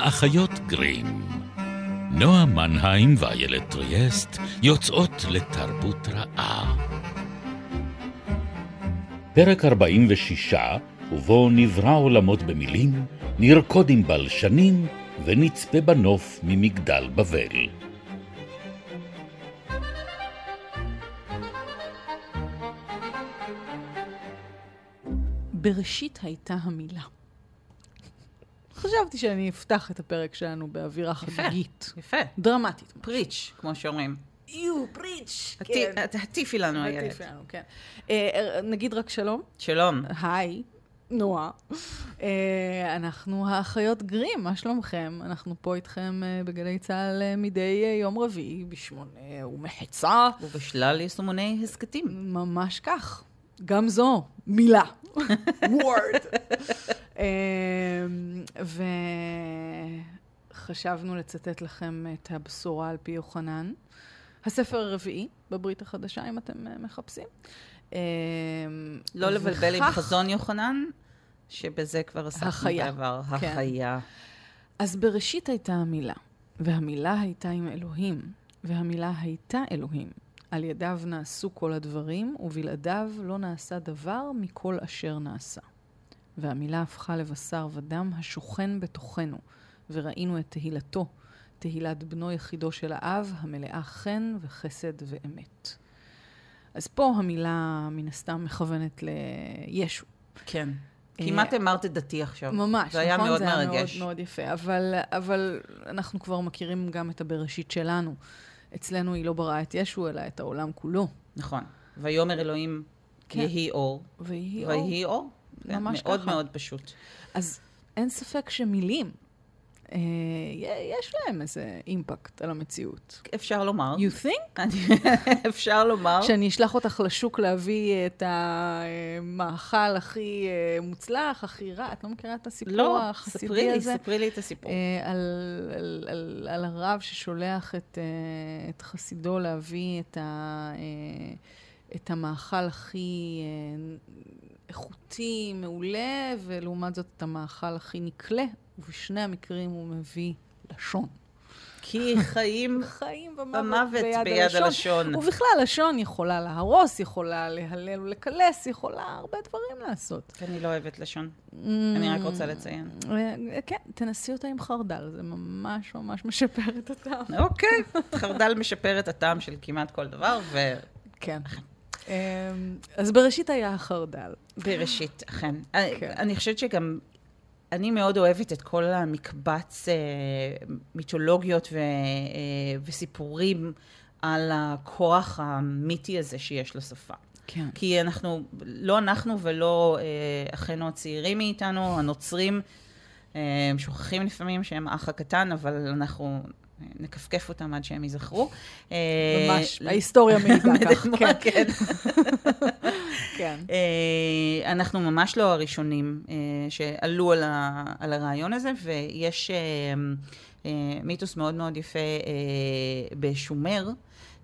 האחיות גרים. נועה מנהיים ואיילת טריאסט יוצאות לתרבות רעה. פרק 46, ובו נברא עולמות במילים, נרקוד עם בלשנים ונצפה בנוף ממגדל בבל. בראשית הייתה המילה. חשבתי שאני אפתח את הפרק שלנו באווירה חגיגית. יפה. דרמטית. פריץ', כמו שאומרים. יו, פריץ'. הטי- הטיפי לנו, איילת. הטיף שלנו, כן. אה, נגיד רק שלום. שלום. היי, נועה. אה, אנחנו האחיות גרים, מה שלומכם? אנחנו פה איתכם אה, בגלי צה"ל אה, מדי אה, יום רביעי בשמונה ומחצה. ובשלל יישומוני הסכתים. ממש כך. גם זו מילה. וורד. וחשבנו לצטט לכם את הבשורה על פי יוחנן. הספר הרביעי בברית החדשה, אם אתם אה, מחפשים. אה, לא לבלבל עם חזון יוחנן, שבזה כבר עסקנו. בעבר. כן. החיה. אז בראשית הייתה המילה, והמילה הייתה עם אלוהים, והמילה הייתה אלוהים. על ידיו נעשו כל הדברים, ובלעדיו לא נעשה דבר מכל אשר נעשה. והמילה הפכה לבשר ודם השוכן בתוכנו, וראינו את תהילתו, תהילת בנו יחידו של האב, המלאה חן וחסד ואמת. אז פה המילה מן הסתם מכוונת לישו. כן. אה, כמעט אמרת את דתי עכשיו. ממש, זה היה נכון? מאוד זה היה מרגש. מאוד מאוד יפה. אבל, אבל אנחנו כבר מכירים גם את הבראשית שלנו. אצלנו היא לא בראה את ישו, אלא את העולם כולו. נכון. ויאמר אלוהים, כן. יהי אור. ויהי אור. ויהי אור. ממש מאוד ככה. מאוד פשוט. אז אין ספק שמילים, אה, יש להם איזה אימפקט על המציאות. אפשר לומר. You think? אפשר לומר. שאני אשלח אותך לשוק להביא את המאכל הכי אה, מוצלח, הכי רע. את לא מכירה את הסיפור לא, החסידי ספרי לי, הזה? ספרי לי את הסיפור. אה, על, על, על, על הרב ששולח את, אה, את חסידו להביא את, ה, אה, את המאכל הכי אה, איכותי, מעולה, ולעומת זאת את המאכל הכי נקלה, ובשני המקרים הוא מביא לשון. כי חיים חיים במוות ביד, ביד הלשון. הלשון. ובכלל, לשון יכולה להרוס, יכולה להלל ולקלס, יכולה הרבה דברים לעשות. אני לא אוהבת לשון. אני רק רוצה לציין. אה, כן, תנסי אותה עם חרדל, זה ממש ממש משפר את הטעם. אוקיי, חרדל משפר את הטעם של כמעט כל דבר, כן. אמ, אז בראשית היה החרדל. ובראשית, אכן. כן. אני חושבת שגם, אני מאוד אוהבת את כל המקבץ אה, מיתולוגיות ו, אה, וסיפורים על הכוח המיתי הזה שיש לשפה. כן. כי אנחנו, לא אנחנו ולא אה, אחינו הצעירים מאיתנו, הנוצרים, אה, שוכחים לפעמים שהם האח הקטן, אבל אנחנו אה, נכפכף אותם עד שהם ייזכרו. אה, ממש, ההיסטוריה מעידה כך, כן. כן. כן. אה, אנחנו ממש לא הראשונים אה, שעלו על, הרעיון הזה, ויש אה, אה, מיתוס מאוד מאוד יפה אה, בשומר,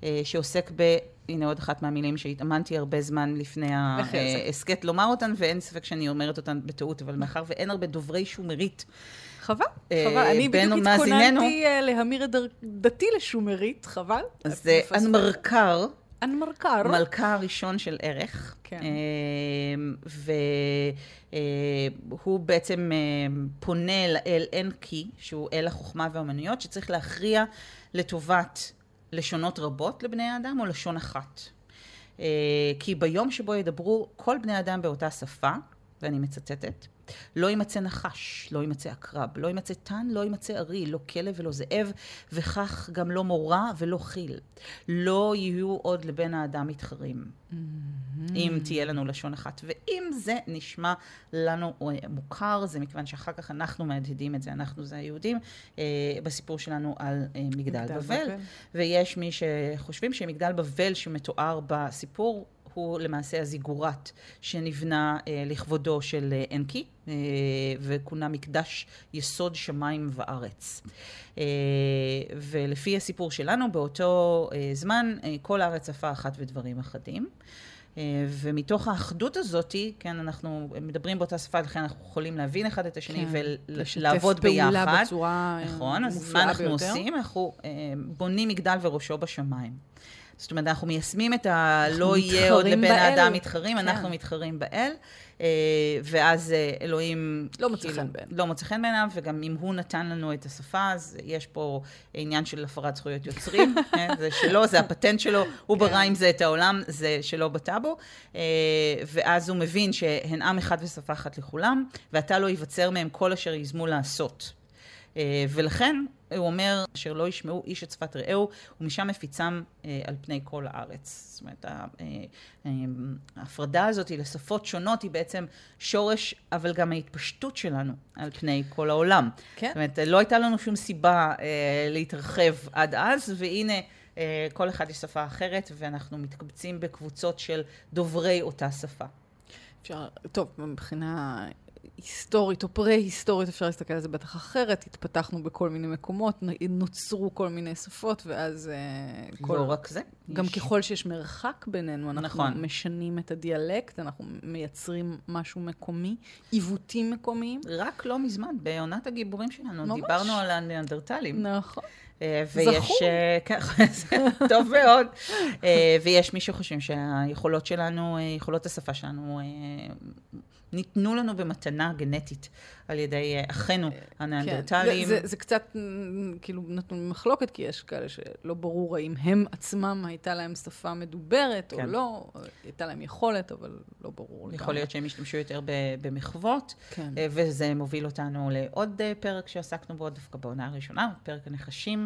אה, שעוסק ב... הנה עוד אחת מהמילים שהתאמנתי הרבה זמן לפני? ההסכת לומר אותן, ואין ספק שאני אומרת אותן בטעות, אבל מאחר ואין הרבה דוברי שומרית, חבל, אה, חבל. אני בדיוק התכוננתי אה, להמיר את דתי לשומרית, חבל. זה. אנמרקר, אנמרקר. מלכה הראשון של ערך. כן. והוא בעצם אה, פונה לאל אנקי, שהוא אל החוכמה והאומנויות, שצריך להכריע לטובת לשונות רבות לבני האדם או לשון אחת. כי ביום שבו ידברו כל בני האדם באותה שפה, ואני מצטטת, לא יימצא נחש, לא יימצא עקרב, לא יימצא תן, לא יימצא ארי, לא כלב ולא זאב, וכך גם לא מורה ולא חיל. לא יהיו עוד לבן האדם מתחרים, אם תהיה לנו לשון אחת. ואם זה נשמע לנו אה, מוכר, זה מכיוון שאחר כך אנחנו מהדהדים את זה, אנחנו זה היהודים, אה, בסיפור שלנו על אה, מגדל מגדל בבל. בבל. ויש מי שחושבים שמגדל בבל שמתואר בסיפור הוא למעשה הזיגורט שנבנה אה, לכבודו של אה, אנקי, אה, וכונה מקדש יסוד שמיים וארץ. אה, ולפי הסיפור שלנו, באותו אה, זמן, אה, כל הארץ עפה אחת ודברים אחדים. ומתוך האחדות הזאת, כן, אנחנו מדברים באותה שפה, לכן אנחנו יכולים להבין אחד את השני כן, ולעבוד ביחד. לשתף פעולה בצורה נכון, אז מה אנחנו ביותר. עושים? אנחנו בונים מגדל וראשו בשמיים. זאת אומרת, אנחנו מיישמים את הלא יהיה עוד לבן באל. האדם מתחרים, כן. אנחנו מתחרים באל, אה, ואז אה, אלוהים... לא מוצא כאילו, חן בעיניו. לא מוצא חן בעיניו, וגם אם הוא נתן לנו את השפה, אז יש פה עניין של הפרת זכויות יוצרים, כן? זה שלו, זה הפטנט שלו, הוא ברא עם זה את העולם, זה שלו בטאבו, אה, ואז הוא מבין שהן עם אחד ושפה אחת לכולם, ועתה לא ייווצר מהם כל אשר יזמו לעשות. אה, ולכן הוא אומר, אשר לא ישמעו איש את שפת רעהו, ומשם מפיצם אה, על פני כל הארץ. זאת אומרת, אה, ההפרדה הזאת לשפות שונות היא בעצם שורש, אבל גם ההתפשטות שלנו על פני כל העולם. כן. זאת אומרת, לא הייתה לנו שום סיבה להתרחב עד אז, והנה, כל אחד יש שפה אחרת, ואנחנו מתקבצים בקבוצות של דוברי אותה שפה. אפשר, טוב, מבחינה היסטורית או פרה-היסטורית אפשר להסתכל על זה בטח אחרת, התפתחנו בכל מיני מקומות, נוצרו כל מיני שפות, ואז אה, כל... לא רק זה. גם יש- ככל שיש מרחק בינינו, אנחנו נכון. משנים את הדיאלקט, אנחנו מייצרים משהו מקומי, עיוותים מקומיים. רק לא מזמן, בעונת הגיבורים שלנו, ממש. דיברנו על הניאנדרטלים. נכון. אה, ויש... זכור. אה, כן, טוב מאוד. אה, ויש מי שחושבים שהיכולות שלנו, יכולות השפה שלנו, ניתנו לנו במתנה גנטית על ידי אחינו הניאנדרטלים. כן. זה, זה, זה קצת כאילו נתון במחלוקת, כי יש כאלה שלא ברור האם הם עצמם הייתה להם שפה מדוברת כן. או לא, או הייתה להם יכולת, אבל לא ברור. יכול להיות שהם השתמשו יותר במחוות, כן. וזה מוביל אותנו לעוד פרק שעסקנו בו דווקא בעונה הראשונה, פרק הנחשים,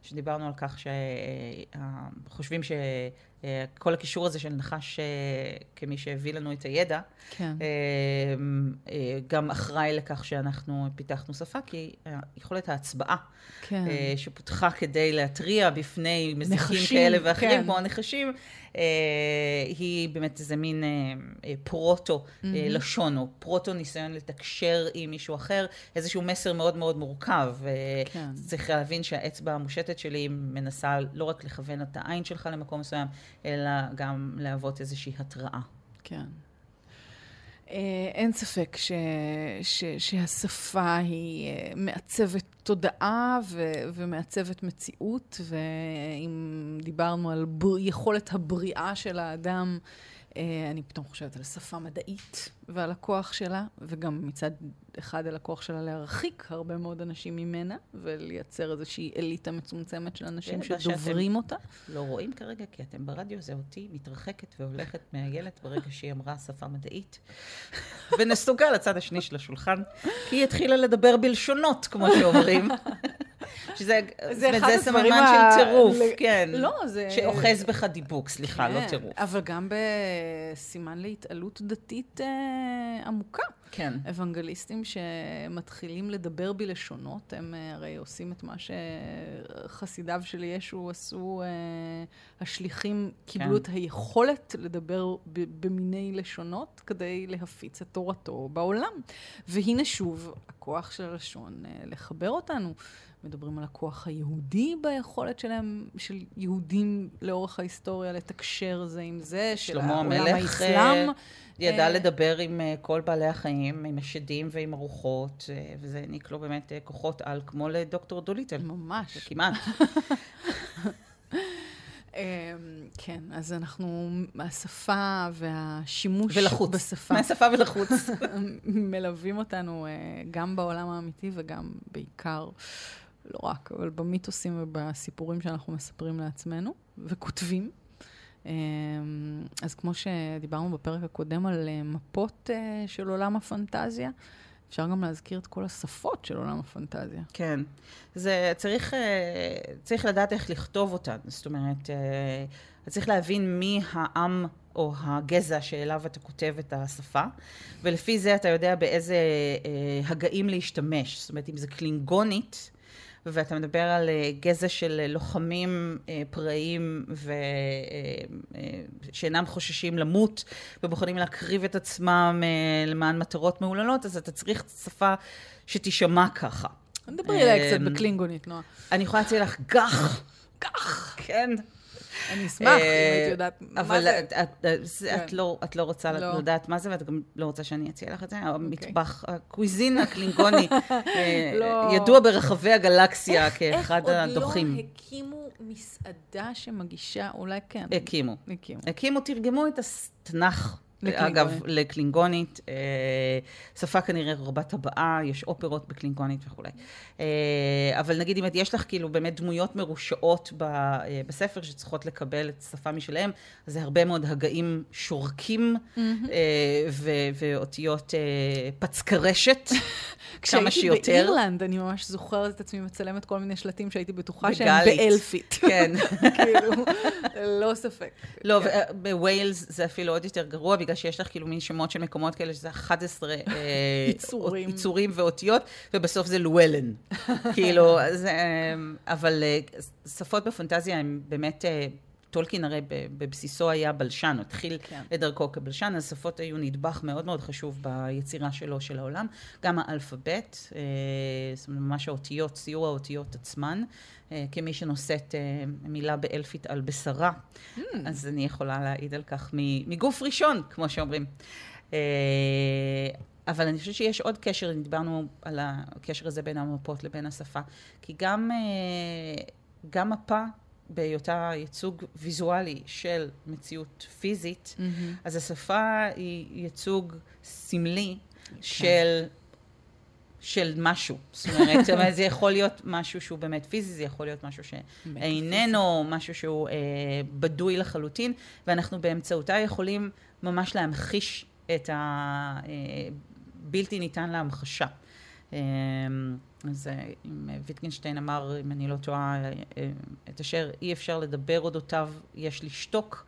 שדיברנו על כך שחושבים שכל הקישור הזה של נחש אה, כמי שהביא לנו את הידע, כן. אה, אה, גם אחראי לכך שאנחנו פיתחנו שפה, כי יכולת ההצבעה כן. שפותחה כדי להתריע בפני מזיקים נחשים, כאלה ואחרים, כן. כמו הנחשים, היא באמת איזה מין פרוטו אה, לשון, או פרוטו ניסיון לתקשר עם מישהו אחר, איזשהו מסר מאוד מאוד מורכב. כן. צריך להבין שהאצבע המושטת שלי מנסה לא רק לכוון את העין שלך למקום מסוים, אלא גם להוות איזושהי התראה. כן. אה, אין ספק ש, ש, שהשפה היא אה, מעצבת תודעה ו, ומעצבת מציאות, ואם דיברנו על בר, יכולת הבריאה של האדם, אני פתאום חושבת על שפה מדעית ועל הכוח שלה, וגם מצד אחד על הכוח שלה להרחיק הרבה מאוד אנשים ממנה, ולייצר איזושהי אליטה מצומצמת של אנשים שדוברים אותה. לא רואים כרגע, כי אתם ברדיו, זה אותי מתרחקת והולכת מהילד ברגע שהיא אמרה שפה מדעית. ונסוגה לצד השני של השולחן, כי היא התחילה לדבר בלשונות, כמו שאומרים. שזה זה אחד זה סממן ה- של טירוף, ל- כן. לא, זה... שאוחז בך דיבוק, סליחה, לא כן, טירוף. אבל גם בסימן להתעלות דתית אה, עמוקה. כן. אוונגליסטים שמתחילים לדבר בלשונות, הם אה, הרי עושים את מה שחסידיו של ישו עשו, אה, השליחים קיבלו כן. את היכולת לדבר במיני לשונות כדי להפיץ את תורתו בעולם. והנה שוב, הכוח של הלשון אה, לחבר אותנו. מדברים על הכוח היהודי ביכולת שלהם, של יהודים לאורך ההיסטוריה לתקשר זה עם זה, של העולם האסלאם. אה, ידע אה, לדבר עם אה, כל בעלי החיים, עם השדים ועם הרוחות, וזה העניק לו באמת כוחות על, כמו לדוקטור דוליטל. ממש. כמעט. כן, אז אנחנו, השפה והשימוש ולחוץ. בשפה מהשפה ולחוץ. מלווים אותנו גם בעולם האמיתי וגם בעיקר, לא רק, אבל במיתוסים ובסיפורים שאנחנו מספרים לעצמנו וכותבים. אמ, אז כמו שדיברנו בפרק הקודם על אה, מפות אה, של עולם הפנטזיה, אפשר גם להזכיר את כל השפות של עולם הפנטזיה. כן. זה צריך, אה, צריך לדעת איך לכתוב אותן. זאת אומרת, צריך להבין מי העם או הגזע שאליו אתה כותב את השפה, ולפי זה אתה יודע באיזה הגאים להשתמש. זאת אומרת, אם זה קלינגונית, ואתה מדבר על אה, גזע של אה, לוחמים אה, פראיים ו... שאינם חוששים למות ומוכנים להקריב את עצמם למען מטרות מהוללות, אז אתה צריך שפה שתישמע ככה. דברי אליי קצת אמ, בקלינגונית, נועה. אני יכולה להציע לך גח, גח, כן. אני אשמח אם הייתי יודעת מה אבל זה. את- את כן. לא- את לא רוצה לא. לדעת מה זה, ואת גם לא רוצה שאני אציע לך את זה. המטבח, הקוויזין הקלינגוני, אה, לא. ידוע ברחבי הגלקסיה כאחד איך עוד הדוחים. לא הקימו מסעדה שמגישה, אולי כן. הקימו. הקימו. הקימו, תרגמו את התנ"ך. לקלינגונית. אגב, לקלינגונית, אה, שפה כנראה רבת הבאה, יש אופרות בקלינגונית וכולי. אה, אבל נגיד אם יש לך כאילו באמת דמויות מרושעות אה, בספר שצריכות לקבל את שפה משלהם, אז זה הרבה מאוד הגאים שורקים ו- ואותיות פצקרשת, כמה כשהייתי שיותר. באירלנד, אני ממש זוכרת את עצמי מצלמת כל מיני שלטים שהייתי בטוחה שהם. באלפית. כן. כאילו, ללא ספק. לא, כן. בוויילס זה אפילו עוד יותר גרוע, בגלל שיש לך כאילו מין שמות של מקומות כאלה, שזה 11 אה, יצורים. יצורים ואותיות, ובסוף זה לואלן. כאילו, אז, אה, אבל אה, שפות בפנטזיה הן באמת... טולקין הרי בבסיסו היה בלשן, הוא התחיל כן. את דרכו כבלשן, אז שפות היו נדבך מאוד מאוד חשוב ביצירה שלו של העולם. גם האלפבית, אה, זאת אומרת, ממש האותיות, ציור האותיות עצמן. אה, כמי שנושאת אה, מילה באלפית על בשרה, אז אני יכולה להעיד על כך מגוף ראשון, כמו שאומרים. אבל אני חושבת שיש עוד קשר, דיברנו על הקשר הזה בין המפות לבין השפה, כי גם, גם מפה בהיותה ייצוג ויזואלי של מציאות פיזית, מהמם. אז השפה היא ייצוג סמלי של, של משהו. זאת אומרת, זה יכול להיות משהו שהוא באמת פיזי, זה יכול להיות משהו שאיננו, משהו שהוא אה, בדוי לחלוטין, ואנחנו באמצעותה יכולים ממש להמחיש את הבלתי ניתן להמחשה. אה, אז אה, אם אה, ויטגנשטיין אמר, אם אני לא טועה, אה, את אשר אי אפשר לדבר אודותיו, יש לשתוק.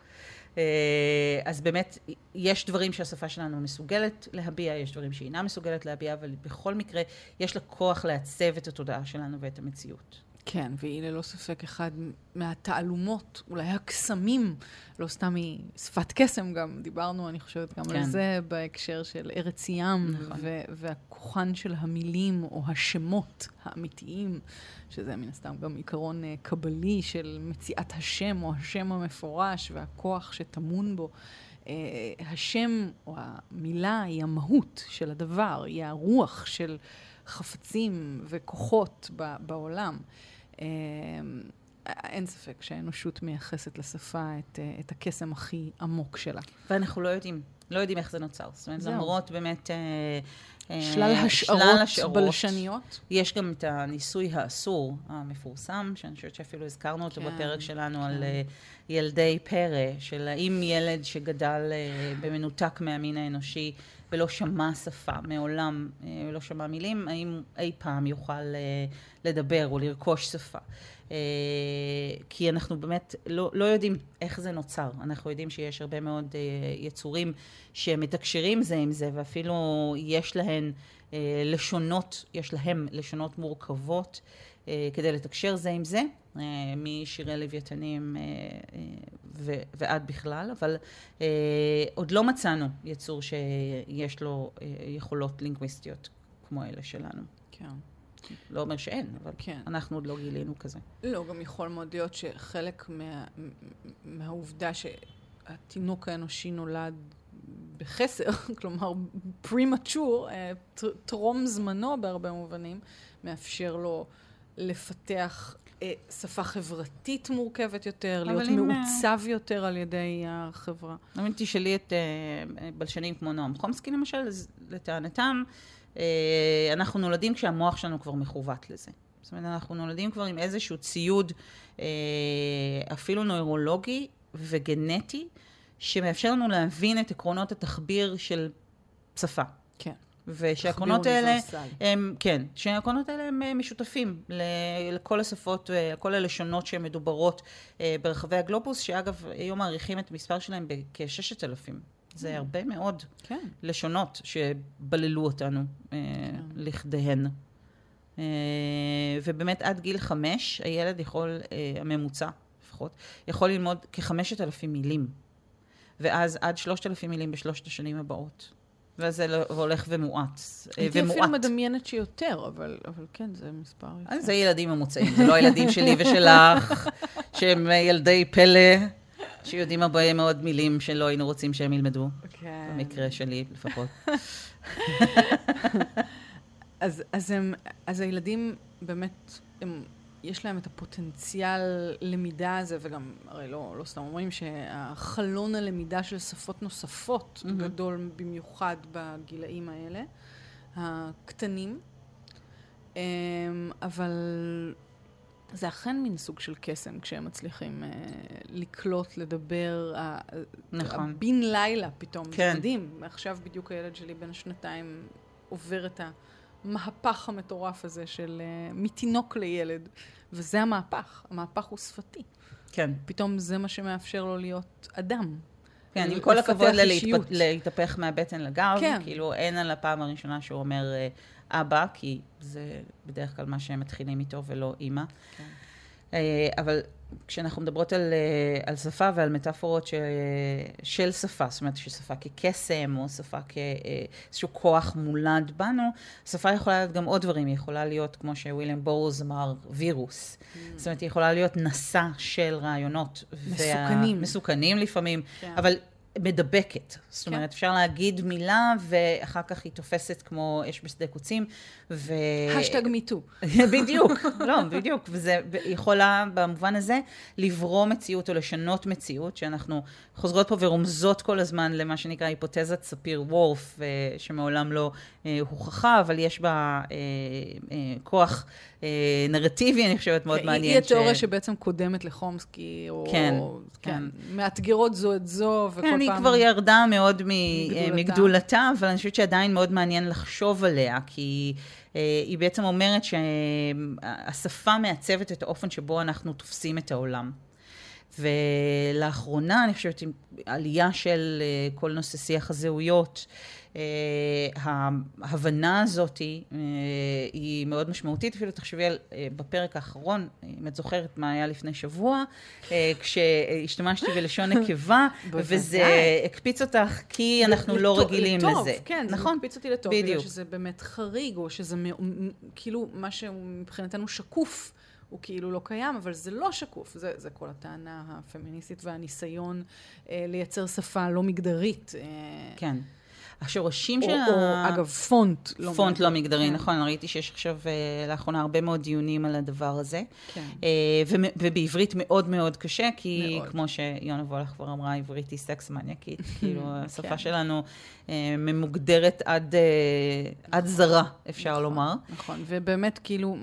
אז באמת, יש דברים שהשפה שלנו מסוגלת להביע, יש דברים שהיא אינה מסוגלת להביע, אבל בכל מקרה, יש לה כוח לעצב את התודעה שלנו ואת המציאות. כן, והיא ללא ספק אחד מהתעלומות, אולי הקסמים, לא סתם היא שפת קסם גם, דיברנו, אני חושבת, גם כן. על זה בהקשר של ארץ ים, נכון. ו- והכוחן של המילים או השמות האמיתיים, שזה מן הסתם גם עיקרון אה, קבלי של מציאת השם או השם המפורש והכוח שטמון בו. אה, השם או המילה היא המהות של הדבר, היא הרוח של חפצים וכוחות בעולם. אין ספק שהאנושות מייחסת לשפה את, אה, את הקסם הכי עמוק שלה. ואנחנו לא יודעים, לא יודעים איך זה נוצר. זאת אומרת. למרות באמת... אה, אה, שלל השערות השערות. בלשניות. יש גם את הניסוי האסור המפורסם, שאני חושבת שאפילו הזכרנו אותו כן, בפרק שלנו כן. על ילדי פרא, של האם ילד שגדל במנותק מהמין האנושי ולא שמע שפה מעולם, ולא שמע מילים, האם אי פעם יוכל לדבר או לרכוש שפה. אה, כי אנחנו באמת לא, לא יודעים איך זה נוצר. אנחנו יודעים שיש הרבה מאוד אה, יצורים שמתקשרים זה עם זה, ואפילו יש להן אה, לשונות, יש להם לשונות מורכבות כדי לתקשר זה עם זה, משירי לוויתנים ועד בכלל, אבל עוד לא מצאנו יצור שיש לו יכולות לינגוויסטיות כמו אלה שלנו. כן. לא אומר שאין, אבל כן. אנחנו עוד לא גילינו כזה. לא, גם יכול מאוד להיות שחלק מה, מהעובדה שהתינוק האנושי נולד בחסר, כלומר פרימצ'ור, טרום זמנו בהרבה מובנים, מאפשר לו לפתח אה, שפה חברתית מורכבת יותר, להיות אם, אה, מעוצב יותר על ידי החברה. אם תשאלי את אה, בלשנים כמו נועם חומסקי למשל, לטענתם, אה, אנחנו נולדים כשהמוח שלנו כבר מכוות לזה. זאת אומרת, אנחנו נולדים כבר עם איזשהו ציוד, אה, אפילו נוירולוגי וגנטי, שמאפשר לנו להבין את עקרונות התחביר של שפה. כן. ושהעקרונות האלה. הם, כן, שהעקרונות האלה הם אה, משותפים לכל השפות, אה, לכל הלשונות שמדוברות אה, ברחבי הגלובוס, שאגב, היום מעריכים את המספר שלהם בכ-6,000. זה הרבה מאוד כן. לשונות שבללו אותנו אה, לכדיהן. אה, ובאמת עד גיל חמש, הילד יכול, אה, הממוצע לפחות, יכול ללמוד כ-5,000 מילים. ואז עד 3,000 מילים בשלושת השנים הבאות. וזה לא- הולך ומועט. הייתי ומועט. אפילו מדמיינת שיותר, אבל, אבל כן, זה מספר. אז זה ילדים ממוצעים, זה לא הילדים שלי ושלך, שהם ילדי פלא, שיודעים הרבה מאוד מילים שלא היינו רוצים שהם ילמדו, כן. במקרה שלי לפחות. אז, אז, הם, אז הילדים באמת, הם, יש להם את הפוטנציאל למידה הזה, וגם, הרי לא, לא סתם אומרים שהחלון הלמידה של שפות נוספות מהמם. גדול במיוחד בגילאים האלה, הקטנים. אמ, אבל זה אכן מין סוג של קסם כשהם מצליחים אה, לקלוט, לדבר, ה- נכון. הבן לילה פתאום, כן. זה מדהים. עכשיו בדיוק הילד שלי בן השנתיים עובר את המהפך המטורף הזה של אה, מתינוק לילד, וזה המהפך, המהפך הוא שפתי. כן. פתאום זה מה שמאפשר לו להיות אדם. כן, עם כל הכבוד. ללהתפ- להתהפך מהבטן לגב, כן. כאילו אין על הפעם הראשונה שהוא אומר אה, אבא, כי זה בדרך כלל מה שהם מתחילים איתו ולא אימא. כן. אה, אבל כשאנחנו מדברות על, אה, על שפה ועל מטאפורות של, של שפה, זאת אומרת ששפה כקסם או שפה כאיזשהו כוח מולד בנו, שפה יכולה להיות גם עוד דברים, היא יכולה להיות, כמו שוויליאם בורוז אמר, וירוס. זאת אומרת, היא יכולה להיות נשא של רעיונות. מסוכנים. מסוכנים לפעמים, כן. אבל מדבקת. זאת כן. אומרת, אפשר להגיד מילה, ואחר כך היא תופסת כמו אש בשדה קוצים, ו... השטג מיטו. בדיוק, לא, בדיוק. וזה יכולה במובן הזה לברום מציאות או לשנות מציאות, שאנחנו חוזרות פה ורומזות כל הזמן למה שנקרא היפותזת ספיר וורף, אה, שמעולם לא אה, הוכחה, אבל יש בה אה, כוח נרטיבי, אני חושבת, מאוד היא- מעניין. היא התיאוריה שבעצם קודמת לחומסקי, או... כן, כן. כן. מאתגרות זו את זו, וכל כן, פעם... היא כבר ירדה מאוד מגדולתה. אבל אני חושבת שעדיין מאוד מעניין לחשוב עליה, כי אה, היא בעצם אומרת שהשפה מעצבת את האופן שבו אנחנו תופסים את העולם. ולאחרונה, אני חושבת, עם עלייה של אה, כל נושא שיח הזהויות, אה, ההבנה הזאת אה, היא מאוד משמעותית. אפילו תחשבי על, אה, בפרק האחרון, אם את זוכרת מה היה לפני שבוע, אה, כשהשתמשתי בלשון נקבה. וזה הקפיץ אותך, כי אנחנו לא רגילים לטוב, לזה. כן, זה נכון? מקפיץ אותי לטוב, בדיוק. בגלל שזה באמת חריג, או שזה כאילו מה שמבחינתנו שקוף. הוא כאילו לא קיים, אבל זה לא שקוף. זה, זה כל הטענה הפמיניסטית והניסיון אה, לייצר שפה לא מגדרית. אה, כן. השורשים של או, ה... אגב, פונט לא פונט לא מגדרי, כן. נכון, ראיתי שיש עכשיו אה, לאחרונה הרבה מאוד דיונים על הדבר הזה. כן. אה, ובעברית מאוד מאוד קשה, כי מאוד. כמו שיונה וולך כבר אמרה, עברית היא סקס מניאקית. כאילו, השפה כן. שלנו אה, ממוגדרת עד, עד זרה, אפשר נכון, לומר. נכון, ובאמת כאילו,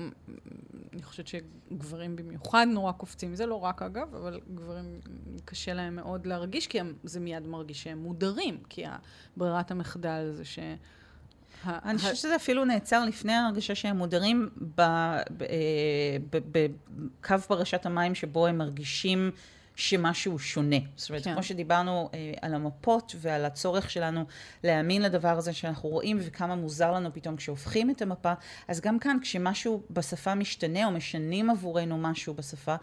אני חושבת שגברים במיוחד נורא קופצים, זה לא רק אגב, אבל גברים קשה להם מאוד להרגיש, כי הם, זה מיד מרגיש שהם מודרים, כי ברירת המחדל זה ש... אני חושבת שזה אפילו נעצר לפני ההרגשה שהם מודרים ב- ב- אה, בקו פרשת המים שבו הם מרגישים שמשהו שונה. זאת אומרת, כן. כמו שדיברנו אה, על המפות ועל הצורך שלנו להאמין לדבר הזה שאנחנו רואים וכמה מוזר לנו פתאום כשהופכים את המפה, אז גם כאן כשמשהו בשפה משתנה או משנים עבורנו משהו בשפה,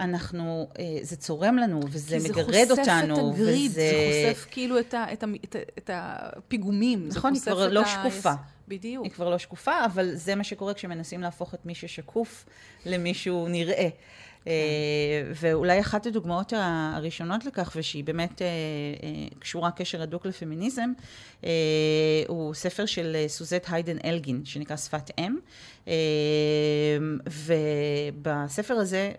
אנחנו, אה, זה צורם לנו וזה כי מגרד אותנו. זה חושף את הגריד, וזה... זה חושף כאילו את, ה, את, ה, את, ה, את הפיגומים. נכון, היא כבר לא ה- שקופה. בדיוק. היא כבר לא שקופה, אבל זה מה שקורה כשמנסים להפוך את מי ששקוף למישהו נראה. כן. אה, ואולי אחת הדוגמאות הראשונות לכך, ושהיא באמת אה, אה, קשורה קשר הדוק לפמיניזם, הוא ספר של סוזט היידן אלגין, שנקרא שפת אם. ובספר הזה,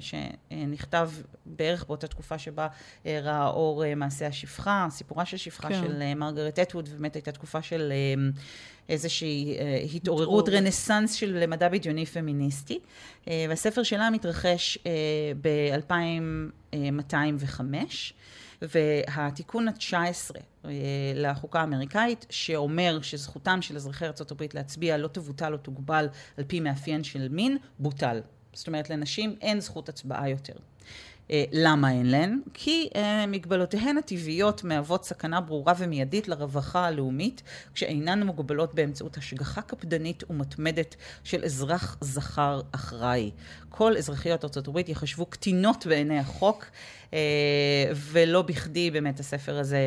שנכתב בערך באותה תקופה שבה אה, ראה אור מעשה השפחה, סיפורה של שפחה כן. של מרגרט אטווד, ובאמת הייתה תקופה של איזושהי אה, התעוררות. רנסאנס של מדע בדיוני פמיניסטי. אה, והספר שלה מתרחש ב-2205, והתיקון ה-19 אה, לחוקה האמריקאית, שאומר שזכותם של אזרחי ארה"ב להצביע לא תבוטל או תוגבל על פי מאפיין של מין, בוטל. זאת אומרת, לנשים אין זכות הצבעה יותר. אה, למה אין להן? כי אה, מגבלותיהן הטבעיות מהוות סכנה ברורה ומיידית לרווחה הלאומית, כשאינן מוגבלות באמצעות השגחה קפדנית ומתמדת של אזרח זכר אחראי. כל אזרחיות ארצות הברית יחשבו קטינות בעיני החוק, אה, ולא בכדי באמת הספר הזה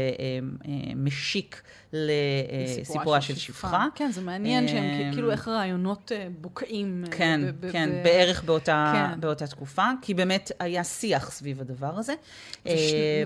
משיק לסיפורה של שפחה. כן, זה מעניין שהם כאילו איך רעיונות בוקעים. כן, כן, בערך באותה, כן. באותה תקופה, כי באמת היה שיח סביב הדבר הזה.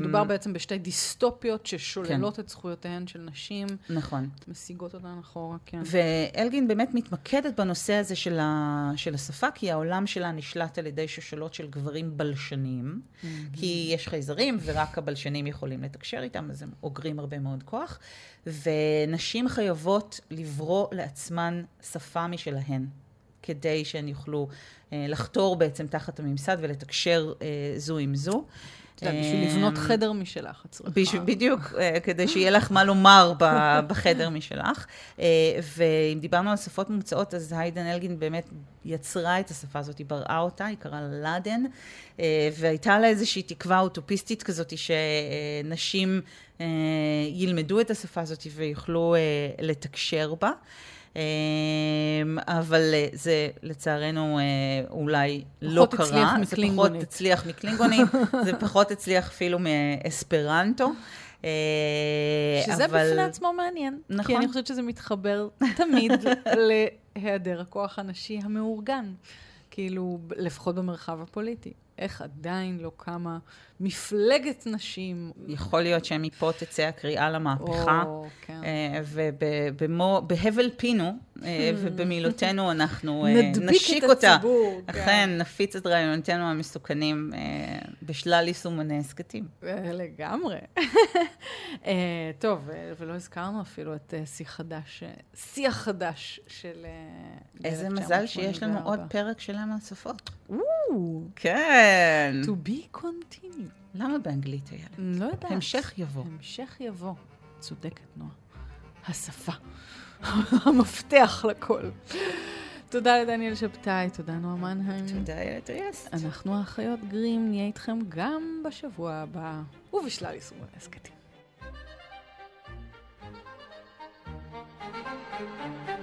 מדובר בעצם בשתי דיסטופיות ששוללות כן. את זכויותיהן של נשים. נכון. משיגות אותן אחורה, כן. ואלגין באמת מתמקדת בנושא הזה של, ה, של השפה, כי העולם שלה נשלט על ידי שושלות של גברים בלשנים, mm-hmm. כי יש חייזרים ורק הבלשנים יכולים לתקשר איתם, אז הם אוגרים הרבה מאוד כוח, ונשים חייבות לברוא לעצמן שפה משלהן, כדי שהן יוכלו אה, לחתור בעצם תחת הממסד ולתקשר אה, זו עם זו. בשביל לבנות חדר משלך, את צריכה. בדיוק, אה, כדי שיהיה לך מה לומר בחדר משלך. אה, ואם דיברנו על שפות מומצאות, אז היידן אלגין באמת יצרה את השפה הזאת, היא בראה אותה, היא קראה לה לאדן, אה, והייתה לה איזושהי תקווה אוטופיסטית כזאת, שנשים ילמדו את השפה הזאת ויוכלו לתקשר בה. אמ, אבל אה, זה לצערנו אה, אולי לא קרה. פחות הצליח מקלינגונית. זה פחות הצליח מקלינגונית, זה פחות הצליח אפילו מאספרנטו. אה, שזה אבל... בפני עצמו מעניין. נכון. כי אני חושבת שזה מתחבר תמיד להיעדר הכוח הנשי המאורגן. כאילו, לפחות במרחב הפוליטי. איך עדיין לא קמה מפלגת נשים. יכול להיות שמפה תצא הקריאה למהפכה. או, כן. אה, ובהבל פינו, אה, hmm. ובמילותינו אנחנו אה, נשיק אותה. נדביק את הציבור. כן. אכן, נפיץ את רעיונותינו המסוכנים בשלל יישומני הסכתים. לגמרי. טוב, ולא הזכרנו אפילו את שיא חדש, שיח חדש של... איזה מזל שיש לנו עוד פרק שלם על שפות. כן. To be continued. למה באנגלית היה? לא יודעת. המשך יבוא. המשך יבוא. צודקת, נועה. השפה. המפתח לכל. תודה לדניאל שבתאי, תודה נועה מנהיים. תודה איילת ריאסט. אנחנו האחיות גרים, נהיה איתכם גם בשבוע הבא, ובשלל יישומי הסכתים. thank you